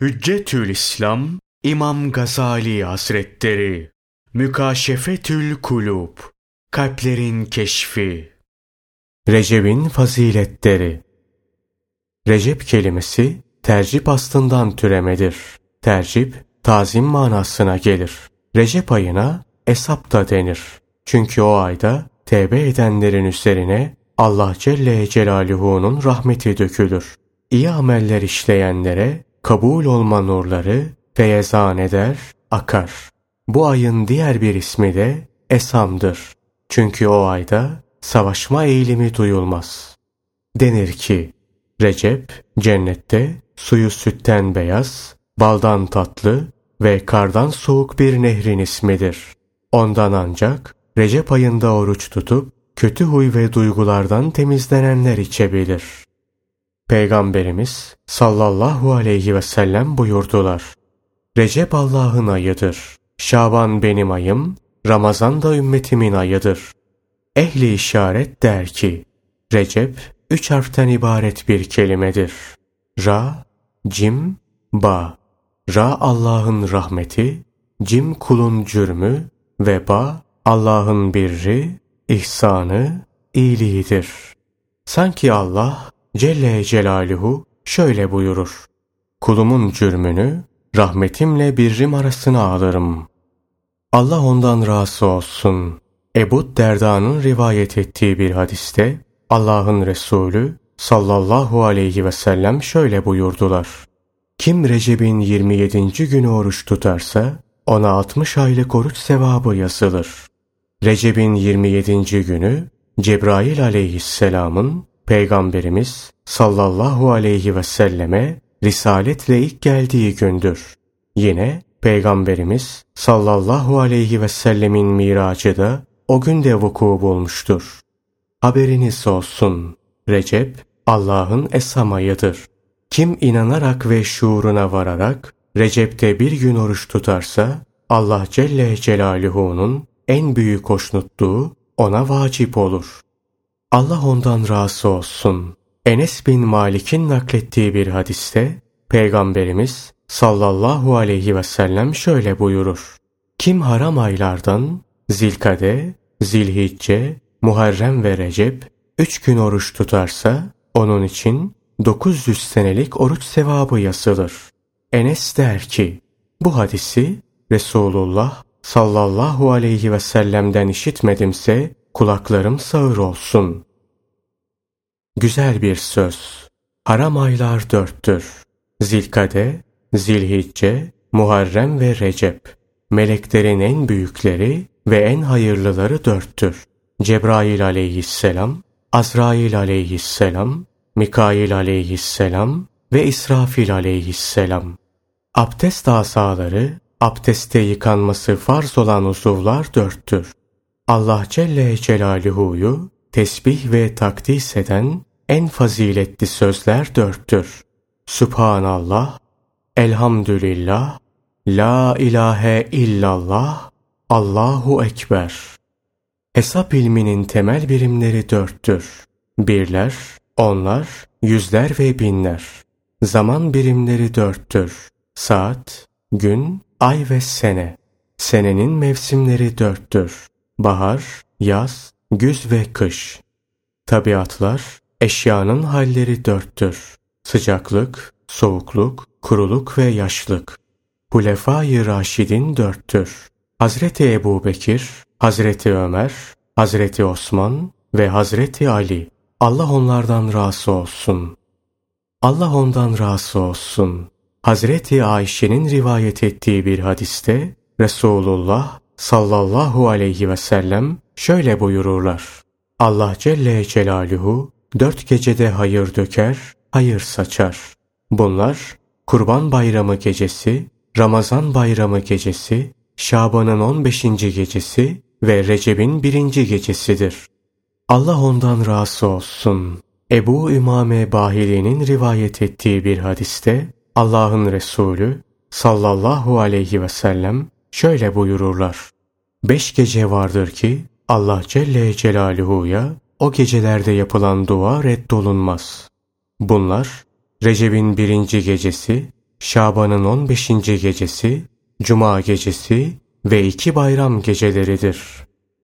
Hüccetül İslam İmam Gazali Hazretleri Mükaşefetül Kulub Kalplerin Keşfi Recep'in Faziletleri Recep kelimesi tercip aslından türemedir. Tercip, tazim manasına gelir. Recep ayına Esap da denir. Çünkü o ayda tevbe edenlerin üzerine Allah Celle Celaluhu'nun rahmeti dökülür. İyi ameller işleyenlere kabul olma nurları feyezan eder, akar. Bu ayın diğer bir ismi de Esam'dır. Çünkü o ayda savaşma eğilimi duyulmaz. Denir ki, Recep cennette suyu sütten beyaz, baldan tatlı ve kardan soğuk bir nehrin ismidir. Ondan ancak Recep ayında oruç tutup kötü huy ve duygulardan temizlenenler içebilir. Peygamberimiz sallallahu aleyhi ve sellem buyurdular. Recep Allah'ın ayıdır. Şaban benim ayım, Ramazan da ümmetimin ayıdır. Ehli işaret der ki, Recep üç harften ibaret bir kelimedir. Ra, Cim, Ba. Ra Allah'ın rahmeti, Cim kulun cürmü ve Ba Allah'ın birri, ihsanı, iyiliğidir. Sanki Allah Celle Celaluhu şöyle buyurur. Kulumun cürmünü rahmetimle birrim arasına alırım. Allah ondan razı olsun. Ebu Derda'nın rivayet ettiği bir hadiste Allah'ın Resulü sallallahu aleyhi ve sellem şöyle buyurdular. Kim Recep'in 27. günü oruç tutarsa ona 60 aylık oruç sevabı yazılır. Recep'in 27. günü Cebrail aleyhisselamın Peygamberimiz sallallahu aleyhi ve selleme risaletle ilk geldiği gündür. Yine Peygamberimiz sallallahu aleyhi ve sellemin miracı da o günde vuku bulmuştur. Haberiniz olsun. Recep Allah'ın esamayıdır. Kim inanarak ve şuuruna vararak Recep'te bir gün oruç tutarsa Allah Celle Celaluhu'nun en büyük hoşnutluğu ona vacip olur. Allah ondan razı olsun. Enes bin Malik'in naklettiği bir hadiste Peygamberimiz sallallahu aleyhi ve sellem şöyle buyurur. Kim haram aylardan Zilkade, Zilhicce, Muharrem ve Recep üç gün oruç tutarsa onun için 900 senelik oruç sevabı yazılır. Enes der ki bu hadisi Resulullah sallallahu aleyhi ve sellem'den işitmedimse kulaklarım sağır olsun. Güzel bir söz. Haram aylar dörttür. Zilkade, Zilhicce, Muharrem ve Recep. Meleklerin en büyükleri ve en hayırlıları dörttür. Cebrail aleyhisselam, Azrail aleyhisselam, Mikail aleyhisselam ve İsrafil aleyhisselam. Abdest asaları, abdeste yıkanması farz olan uzuvlar dörttür. Allah Celle Celaluhu'yu tesbih ve takdis eden en faziletli sözler dörttür. Subhanallah, Elhamdülillah, La ilahe illallah, Allahu Ekber. Hesap ilminin temel birimleri dörttür. Birler, onlar, yüzler ve binler. Zaman birimleri dörttür. Saat, gün, ay ve sene. Senenin mevsimleri dörttür. Bahar, yaz, güz ve kış. Tabiatlar, eşyanın halleri dörttür. Sıcaklık, soğukluk, kuruluk ve yaşlık. Hulefai Raşidin dörttür. Hazreti Ebu Bekir, Hazreti Ömer, Hazreti Osman ve Hazreti Ali. Allah onlardan razı olsun. Allah ondan razı olsun. Hazreti Ayşe'nin rivayet ettiği bir hadiste Resulullah sallallahu aleyhi ve sellem şöyle buyururlar. Allah Celle Celaluhu dört gecede hayır döker, hayır saçar. Bunlar Kurban Bayramı gecesi, Ramazan Bayramı gecesi, Şaban'ın 15. gecesi ve Recep'in birinci gecesidir. Allah ondan razı olsun. Ebu İmame Bahili'nin rivayet ettiği bir hadiste Allah'ın Resulü sallallahu aleyhi ve sellem şöyle buyururlar. Beş gece vardır ki Allah Celle Celaluhu'ya o gecelerde yapılan dua reddolunmaz. Bunlar Recep'in birinci gecesi, Şaban'ın 15. gecesi, Cuma gecesi ve iki bayram geceleridir.